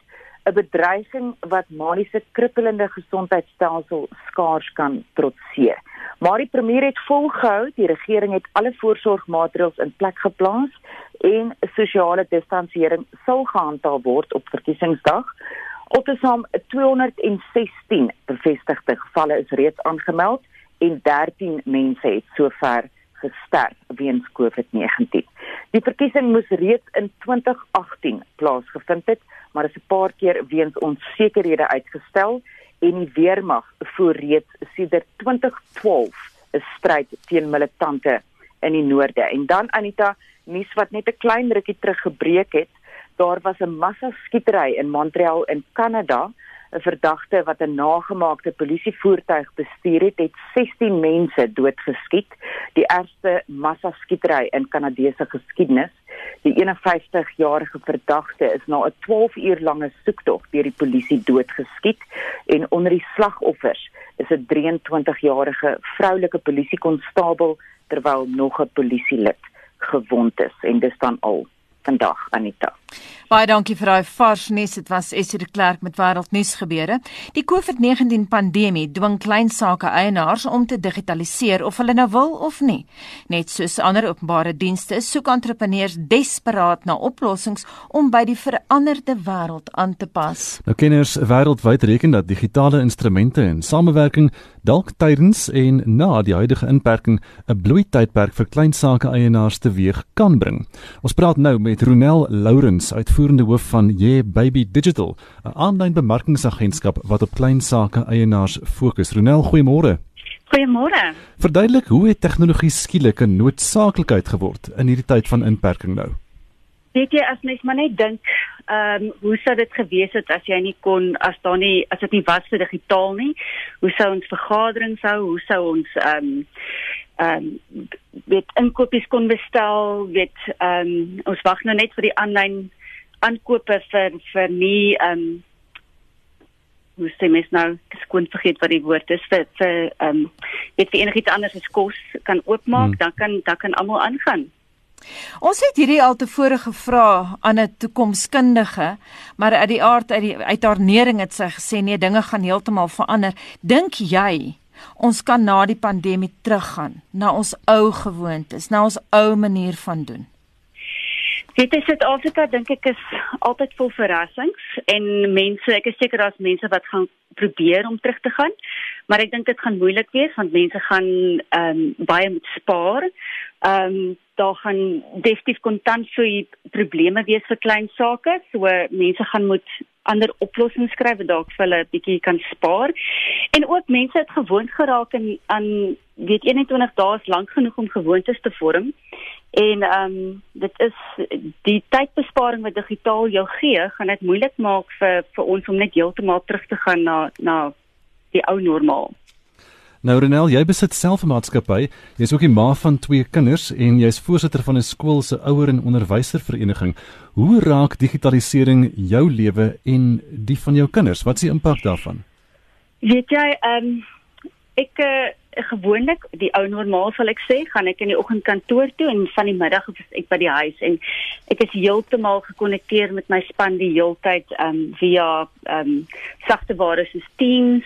'n bedreiging wat Mali se krippelende gesondheidstelsel skaars kan trotseer. Maar die premier het volgehou, die regering het alle voorsorgmaatreëls in plek geplaas en sosiale distansiering sal gehandhaaf word op verkiesingsdag. Altesaam 216 bevestigde gevalle is reeds aangemeld en 13 mense het sover gesterf weens COVID-19. Die verkiesing moes reeds in 2018 plaasgevind het, maar is 'n paar keer weens onsekerhede uitgestel en die weermag voer reeds sedert 2012 'n stryd teen militante in die noorde. En dan Anita nuus wat net 'n klein rukkie terug gebreek het. Daar was 'n massa skietery in Montreal in Kanada. 'n Verdagte wat 'n nagemaakte polisievoertuig bestuur het, het 16 mense doodgeskiet. Die ergste massa skietery in Kanadese geskiedenis. Die 51-jarige verdagte is na 'n 12 uur lange soektog deur die polisie doodgeskiet en onder die slagoffers is 'n 23-jarige vroulike polisiekonstabel terwyl nog 'n polisielid gewond is en dis dan al vandag Anita. Baie dankie vir daai vars nuus. Dit was Essie de Klerk met wêreldnuus gebeure. Die COVID-19 pandemie dwing klein sake eienaars om te digitaliseer of hulle nou wil of nie. Net soos ander openbare dienste soek entrepreneurs desperaat na oplossings om by die veranderde wêreld aan te pas. Nou kenners wêreldwyd reken dat digitale instrumente en samewerking dalk tydens en na die huidige inperking 'n bloei tydperk vir klein sake eienaars teweeg kan bring. Ons praat nou met Ronel Lourens Jacobs, uitvoerende hoof van Ye Baby Digital, 'n aanlyn bemarkingsagentskap wat op klein sake eienaars fokus. Ronel, goeiemôre. Goeiemôre. Verduidelik hoe het tegnologie skielik 'n noodsaaklikheid geword in hierdie tyd van inperking nou? Weet jy as mens maar net dink, ehm um, hoe sou dit gewees het as jy nie kon as daar nie as dit nie was vir digitaal nie? Hoe sou ons vergaderings hou? Hoe sou ons ehm um, ehm um, weet inkopies kon bestel? Weet ehm um, ons wag nou net vir die aanlyn aankope vir vir nie ehm um, hoe sê mens nou skoon vergeet wat die woord is vir vir ehm um, weet vir enigiets anders as kos kan oopmaak, hmm. dan kan dan kan almal aangaan. Ons het hierdie altevore gevra aan 'n toekomskundige, maar uit die aard uit die uit haar nering het sy gesê nee, dinge gaan heeltemal verander. Dink jy ons kan na die pandemie teruggaan na ons ou gewoontes, na ons ou manier van doen? Dit is Suid-Afrika dink ek is altyd vol verrassings en mense, ek is seker daar's mense wat gaan probeer om terug te gaan, maar ek dink dit gaan moeilik wees want mense gaan ehm um, baie moet spaar. Ehm um, daar gaan definitief kontant so probleme wees vir klein sake, so mense gaan moet ander oplossings skryf wat dalk vir hulle 'n bietjie kan spaar. En ook mense het gewoond geraak aan aan weet 21 dae is lank genoeg om gewoontes te vorm. En ehm um, dit is die tydbesparing wat digitaal jou gee, gaan dit moeilik maak vir vir ons om net heeltemal terug te gaan na na die ou normaal. Nou Renel, jy besit self 'n maatskappy. Jy's ook die ma van twee kinders en jy's voorsitter van 'n skool se ouer en onderwyservereniging. Hoe raak digitalisering jou lewe en die van jou kinders? Wat is die impak daarvan? Weet jy, ehm um, ek uh, gewoonlik die ou normaal sal ek sê, gaan ek in die oggend kantoor toe en van die middag is ek by die huis en ek is heeltemal gekonnekteer met my span die heeltyd ehm um, via ehm um, sagteware soos Teams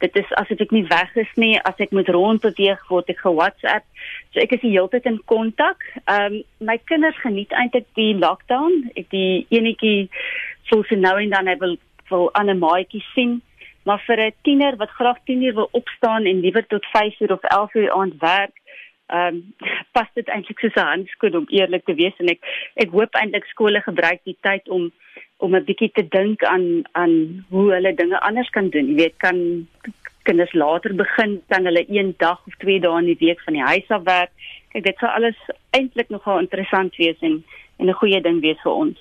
dit is asof ek nie weg is nie as ek moet rondbeweeg word ek ge WhatsApp so ek is die hele tyd in kontak. Ehm um, my kinders geniet eintlik die lockdown. Ek die enetjie voel se nou en dan hy wil wil aan 'n maatjie sien. Maar vir 'n tiener wat graag 10 uur wil opstaan en liewer tot 5 uur of 11 uur aand werk ehm um, <laughs> pas dit eintlik soos 'n handskoen om eerlik te wees. En ek ek hoop eintlik skole gebruik die tyd om om 'n bietjie te dink aan aan hoe hulle dinge anders kan doen. Jy weet, kan kinders later begin dan hulle een dag of twee dae in die week van die huis af werk. Kyk, dit sou alles eintlik nogal interessant wees en en 'n goeie ding wees vir ons.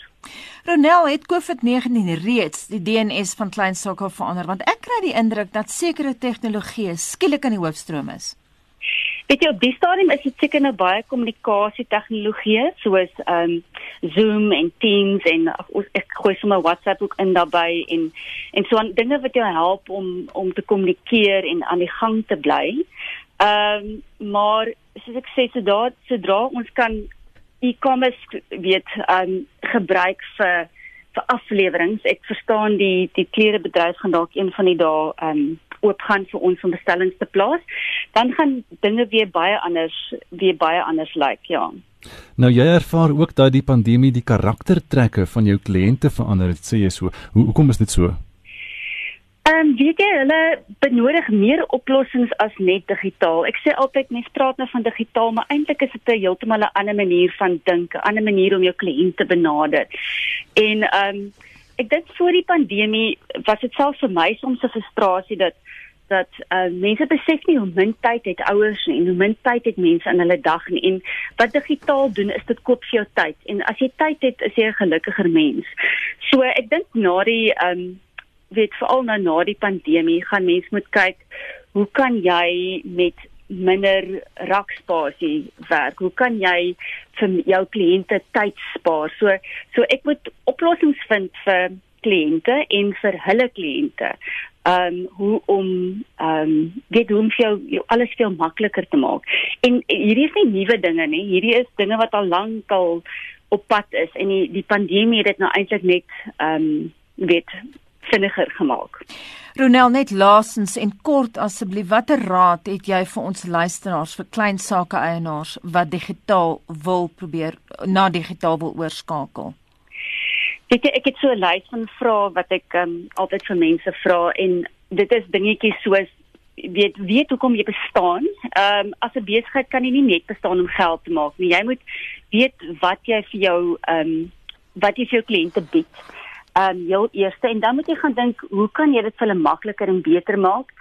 Ronel het COVID-19 reeds die DNS van klein sake verander want ek kry die indruk dat sekere tegnologie skielik in die hoofstroom is. Weet jy op die stadium is dit seker nou baie kommunikasie tegnologie soos ehm um, Zoom en Teams en ek gooi sommer WhatsApp ook in daarbey en en so aan dinge wat jou help om om te kommunikeer en aan die gang te bly. Ehm um, maar soos ek sê sodra sodra ons kan e-commerce weet ehm um, gebruik vir vir afleweringe. Ek verstaan die die klerebedryf gaan dalk een van die dae ehm um, oop gaan vir ons om bestellings te plaas, dan gaan dinge weer baie anders weer baie anders lyk, like, ja. Nou jy ervaar ook dat die pandemie die karaktertrekke van jou kliënte verander het, sê jy so. Hoe hoekom is dit so? Ehm um, weet jy hulle benodig meer oplossings as net digitaal. Ek sê altyd mense praat nou van digitaal, maar eintlik is dit 'n heeltemal 'n ander manier van dink, 'n ander manier om jou kliënt te benader. En ehm um, ek dink voor die pandemie was dit selfs vir my soms 'n frustrasie dat dat uh, mense besef nie hoe min tyd het ouers en hoe min tyd het mense in hulle dag nie. en wat digitaal doen is dit koop vir jou tyd en as jy tyd het is jy 'n gelukkiger mens. So ek dink na die um, weet veral nou na die pandemie gaan mense moet kyk hoe kan jy met minder rakspasie werk? Hoe kan jy vir jou kliënte tyd spaar? So so ek moet oplossings vind vir kliënte en vir hulle kliënte. Um hoe om um weet hoe om vir jou, jou alles veel makliker te maak. En hierdie is nie nuwe dinge nie. Hierdie is dinge wat al lank al op pad is en die die pandemie het dit nou eintlik net um weet vinniger gemaak. Ronel net laasens en kort asseblief watter raad het jy vir ons luisteraars vir klein sake eienaars wat digitaal wil probeer na digitaal wil oorskakel? Weet jy ek het so 'n lys van vrae wat ek um, altyd vir mense vra en dit is dingetjies soos weet weet hoekom jy bestaan. Ehm um, as 'n besigheid kan jy nie net bestaan om geld te maak nie. Jy moet weet wat jy vir jou ehm um, wat jy vir jou kliënte bied. Ehm um, jou eerste en dan moet jy gaan dink hoe kan jy dit vir hulle makliker en beter maak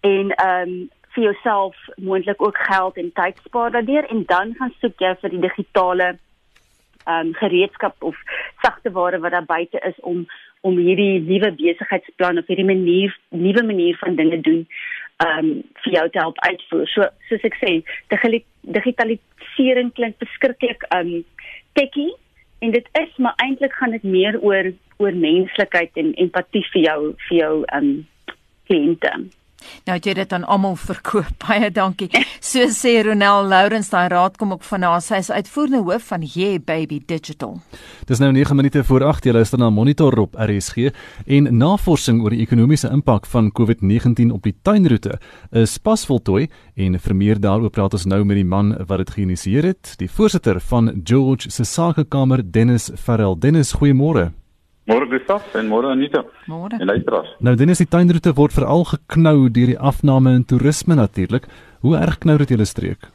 en ehm um, vir jouself moontlik ook geld en tyd spaar daardeur en dan gaan soek jy vir die digitale um, gereedskap of sagte ware wat daar buite is om om hierdie nuwe besigheidsplan of hierdie manier nuwe manier van dinge doen um, vir jou te help uitvoer. So soos ek sê, digitalisering klink beskiklik um, techie en dit is maar eintlik gaan dit meer oor oor menslikheid en empatie vir jou vir jou um, kliënte. Nou jy dit aan almal verkoop. <laughs> Baie dankie. <laughs> So sê Ronel Lourens, daai raad kom ook van haar. Sy is uitvoerende hoof van Yeah Baby Digital. Dis nou 9 minute voor 8 jy luister na Monitor op RSG en navorsing oor die ekonomiese impak van COVID-19 op die tuinroete is pas voltooi en vir meer daaroor praat ons nou met die man wat dit geïnisieer het, die voorsitter van George se sakekamer Dennis Farrell. Dennis, goeiemôre. Môre Gustav en môre Anita. Môre. En luisteraars. Nou Dennis, die tuinroete word veral geknou deur die afname in toerisme natuurlik. Hoe erg knou dit julle streek?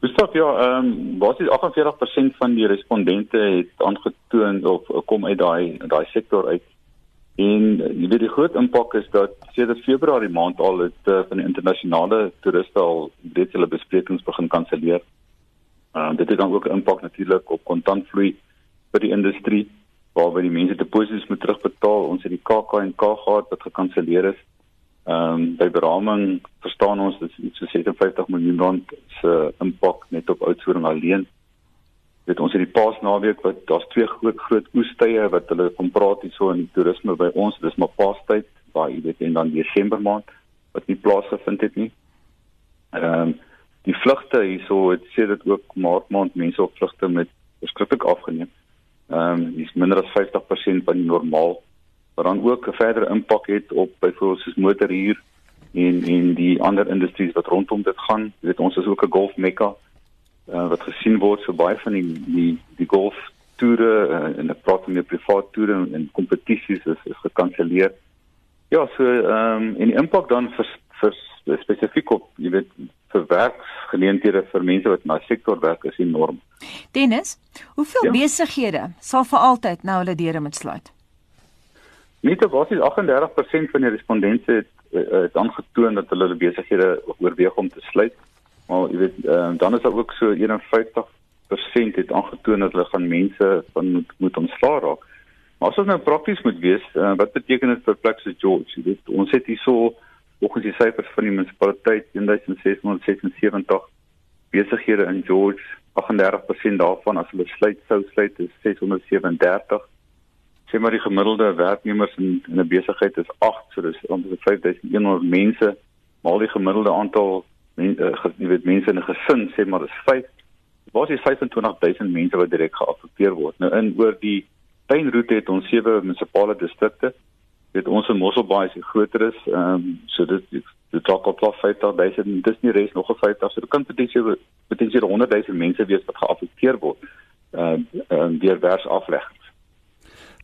Gustav, ja, ehm um, basies 48% van die respondente het aangetoon of kom uit daai daai sektor uit. En jy weet die groot impak is dat sedert Februarie maand al het uh, van die internasionale toeriste al dit hulle besprekings begin kanselleer. Ehm uh, dit het dan ook 'n impak natuurlik op kontantvloei vir die industrie waarby die mense deposito's moet terugbetaal. Ons het die KAK&K gehad wat gekanselleer is. Ehm um, by beraming verstaan ons dit is so 56 miljoen rand se impak net op outsourcing alleen. Dit ons het die Paasnaweek wat daar's twee groot groot oestye wat hulle kom praat hierso in toerisme by ons. Dis maar Paastyd jy weet en dan Desember maand wat nie plaasgevind het nie. Ehm um, die vlugte hierso het sê dit ook maart maand mense op vlugte met verskriklik afgeneem ehm um, is minder as 50% van die normaal wat dan ook 'n verdere impak het op byvoorbeeld soos motorhuur en en die ander industries wat rondom dit gaan. Jy weet ons is ook 'n golf mekka uh, wat gesien word so baie van die die die golf toere uh, en 'n praat van die privaat toere en, en kompetisies is, is gekanselleer. Ja, so ehm um, en die impak dan vir vir spesifiek op jy weet vir werksgeleenthede vir mense wat daai sektor werk is enorm. Dennis, hoeveel ja? besighede sal vir altyd nou hulle deure moet sluit? Net wat is 38% van die respondente het, eh, het aangetoon dat hulle hulle besighede oorweeg om te sluit. Maar jy weet, uh, dan is daar ook so 51% het aangetoon dat hulle gaan mense van moet, moet ontslaa raak. Maar as ons nou prakties moet wees, uh, wat beteken dit vir plekke soos George? Jy weet, ons het hierso volgens die syfers van die munisipaliteit 1676 besighede in George 38% daarvan as hulle sluit sou sluit is 637 sê maar die gemiddelde werknemers in in 'n besigheid is 8 so dis ongeveer 5100 mense maar die gemiddelde aantal men, uh, weet mense in 'n gesin sê maar is 5 wat is 25000 mense wat direk geaffekteer word. Nou in oor die tuinroete het ons sewe munisipale distrikte. Weet ons in Mosselbaai is groter is ehm um, so dit dit dalk op plaas 50000 dis nie res nog 'n 50 so dit kan potensieel potensieel 100000 mense wees wat geaffekteer word uh, um, deur wersafleggings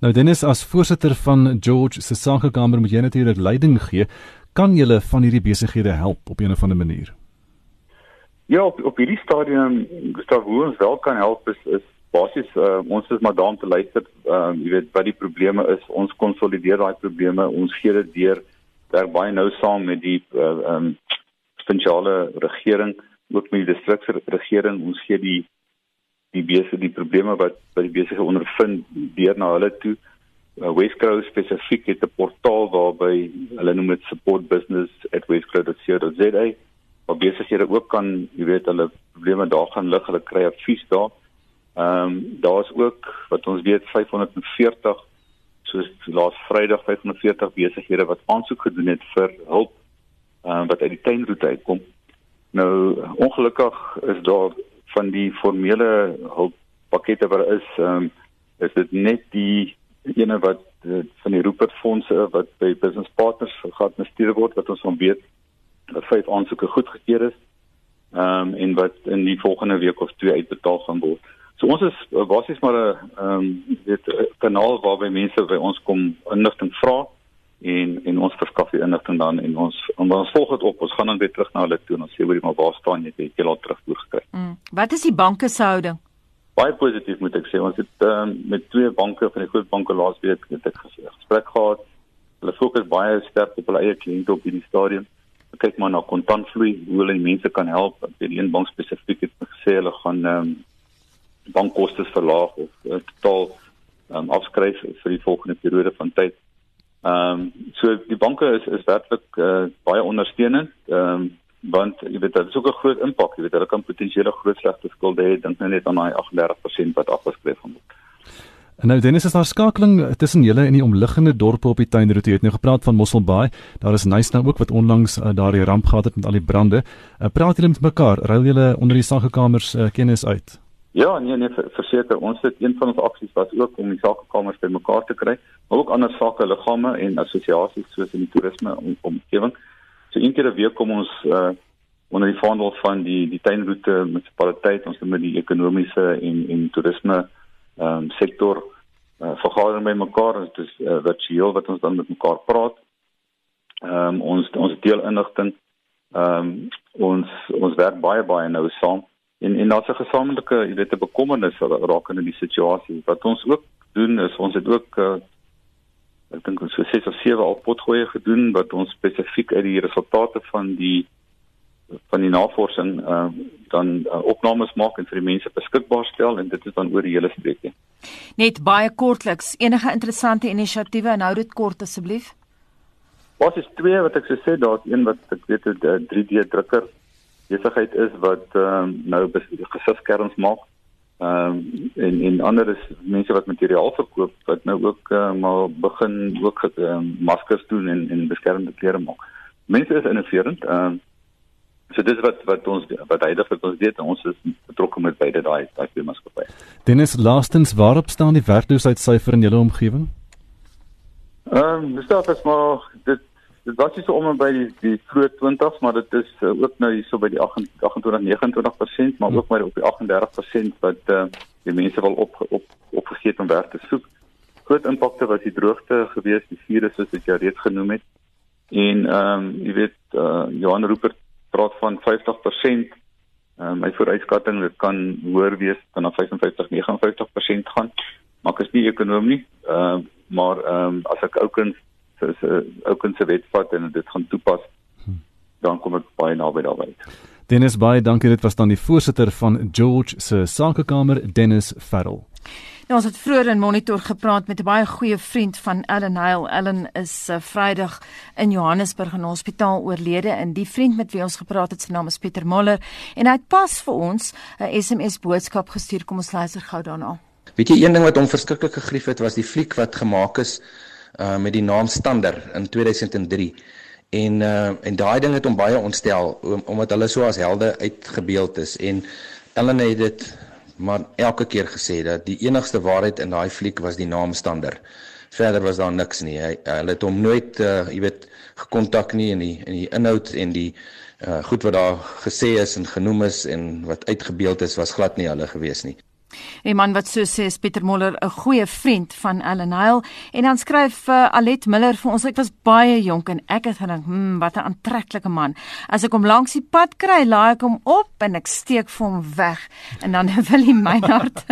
Nou Dennis as voorsitter van George se sakekamer moet jy natuurlik leiding gee kan jy van hierdie besighede help op 'n of ander manier Ja op op hierdie stadium Gustav hoe ons wel kan help is is basies uh, ons is maar daar om te luister. Uh, jy weet wat die probleme is. Ons konsolideer daai probleme. Ons gee dit deur werk baie nou saam met die ehm uh, um, provinsiale regering, ook met die distriksregering. Ons gee die die besige die probleme wat by die besige ondervind deur na hulle toe. Uh, Westcrow spesifiek het 'n portaal waarby hulle noem dit support business at westcrow.co.za waar besighede ook kan, jy weet, hulle probleme daar gaan lig, hulle kry advies daar. Ehm um, daar's ook wat ons weet 540 soos laas Vrydag 540 besighede wat aansoek gedoen het vir hulp ehm um, wat uit die tuinroete uitkom. Nou ongelukkig is daar van die formele hulppakkette wat is ehm um, is dit net die ene wat uh, van die Rupert fondse wat by business partners geadministreer word wat ons van weet dat vyf aansoeke goedgekeur is. Ehm um, en wat in die volgende week of twee uitbetaal gaan word. So ons is uh, basies maar 'n ehm um, 'n kanaal waarby mense by ons kom inligting vra en en ons verskaf die inligting dan en ons en ons volg dit op. Ons gaan dan weer terug na hulle toe en ons sê hoorie maar waar staan jy? Het jy al terugvoer gekry? Mm. Wat is die banke se houding? baie positief moet ek sê. Ons het um, met twee banke van die groot banke laasweek het ek gesprek gehad. Hulle fokus baie sterk op hulle eie kliënte op hierdie stadium. Kyk maar na kontantvloei, hoe hulle mense kan help. By die een bank spesifiek het gesê hulle gaan ehm um, bankkoste verlaag of uh, totaal um, afskryf vir die volgende periode van tyd. Ehm um, so die banke is is werklik uh, baie ondersteunend. Ehm um, want jy weet dit is ook 'n groot impak jy weet hulle kan potensiële groot slegte skulde hê dink nou net aan daai 38% wat afgeskryf gaan word En nou Dennis is daar skakeling tussen julle en die omliggende dorpe op die tuinroete. Jy het nou gepraat van Mosselbaai. Daar is nice nou ook wat onlangs uh, daardie ramp gehad het met al die brande. Uh, praat julle met mekaar? Ruil julle onder die sakekamers uh, kennis uit? Ja, nee nee, verseker. Ons het een van ons aksies was ook om die sakekamers bymekaar te kry, maar ook ander sake liggame en assosiasies soos in die toerisme omgewing. Om, So een keer 'n week kom ons uh onder die vaandel van die die tuinroete munisipaliteit ons met die ekonomiese en en toerisme ehm um, sektor uh, vergader met mekaar dit is uh, virtueel wat ons dan met mekaar praat. Ehm um, ons ons deel inligting. Ehm um, ons ons werk baie baie nou saam en en daar's 'n gesamentlike jy weet 'n bekommernis rakende die situasie. Wat ons ook doen is ons het ook uh, ek dink ons het so 7 al potgoeie gedoen wat ons spesifiek uit die resultate van die van die navorsing uh, dan uh, opnames maak en vir die mense beskikbaar stel en dit is dan oor die hele streekie. Net baie kortliks, enige interessante inisiatiewe en hou dit kort asseblief. Wat is twee wat ek sê so daar's een wat ek weet 'n 3D drukker besigheid is wat uh, nou gesigskerms maak Ehm um, en en ander is mense wat materiaal verkoop wat nou ook uh, maar begin ook uh, maskers doen en en beskermende klere maak. Mense is innoverend. Ehm um, so dis wat wat ons wat wat ons weet ons is betrokke met beide daai daai twee maatskappye. Dennis laastens waarop staan die werkloosheidsyfer in julle omgewing? Ehm um, dis daar is maar dit dit was hier so om by die die vroeë 20s, maar dit is uh, ook nou hier so by die 28 29%, maar ook maar op die 38% wat uh, die mense wel op op opgeseet om werk te soek. Groot impakte was die droogte gewees, die virus soos wat jy reeds genoem het. En ehm um, jy weet uh, Johan Rupert praat van 50%. Ehm um, my vooruitskatting dit kan hoër wees, kan na 55 59% gaan. Maar ek is nie ekonom nie. Ehm uh, maar ehm um, as ek ou soos 'n uh, ou kind se wet vat en dit gaan toepas, hmm. dan kom ek baie naby daarby. Dennis baie dankie dit was dan die voorsitter van George se sakekamer Dennis Farrell. Nou ons het vroeër in Monitor gepraat met 'n baie goeie vriend van Ellen Hale. Ellen is uh, Vrydag in Johannesburg in 'n hospitaal oorlede en die vriend met wie ons gepraat het se naam is Pieter Moller en hy het pas vir ons 'n SMS boodskap gestuur. Kom ons luister gou daarna. Weet jy een ding wat hom verskriklik gegrief het was die fliek wat gemaak is uh met die naam Stander in 2003. En uh en daai ding het hom baie ontstel om, omdat hulle so as helde uitgebeeld is en Ellen het dit maar elke keer gesê dat die enigste waarheid in daai fliek was die naam Stander. Verder was daar niks nie. Hy hulle het hom nooit uh jy weet gekontak nie in die in die inhoud en die uh goed wat daar gesê is en genoem is en wat uitgebeeld is was glad nie hulle gewees nie. 'n Man wat so sê is Pieter Moller, 'n goeie vriend van Ellen Hale en dan skryf uh, Alet Miller vir ons ek was baie jonk en ek het gedink, "Hm, wat 'n aantreklike man. As ek hom langs die pad kry, laai ek hom op en ek steek vir hom weg." En dan <laughs> wil hy my hart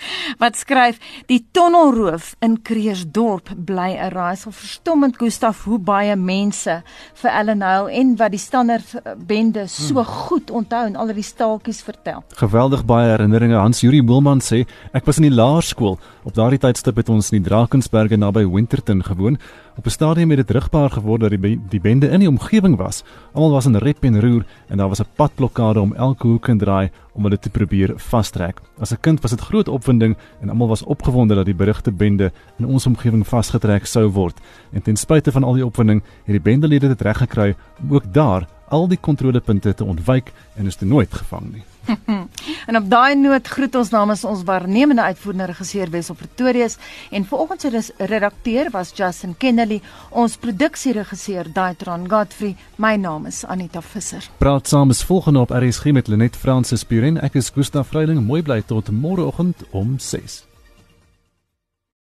<laughs> wat skryf die tonnelroof in Kreersdorp bly 'n raaisel verstommend Gustaf hoe baie mense vir Ellen Hale en wat die standaard bende so hmm. goed onthou en al die staaltjies vertel. Geweldig baie herinneringe Hans Juri Boelman sê ek was in die laerskool. Op daardie tydstip het ons in die Drakensberge naby Winterton gewoon. Op 'n stadium het dit rigbaar geword dat die die bende in die omgewing was. Almal was in rep en roer en daar was 'n padblokkade om elke hoek en draai om hulle te probeer vastrek. As 'n kind was dit groot opwinding en almal was opgewonde dat die berigte bende in ons omgewing vasgetrek sou word. En ten spyte van al die opwinding het die bendelede dit reg gekry om ook daar al die kontrolepunte te ontwyk en is te nooit gevang nie. <laughs> en op daai noot groet ons namens ons waarnemende uitvoerende regisseur Wessel Pretorius en vanoggend se redakteur was Justin Kennedy, ons produksieregisseur Daitron Godfrey. My naam is Anita Visser. Praat saam is volgende op RSG met Lenet Fransis Puren. Ek is Gustaf Vreiling. Mooi bly tot môreoggend om 6.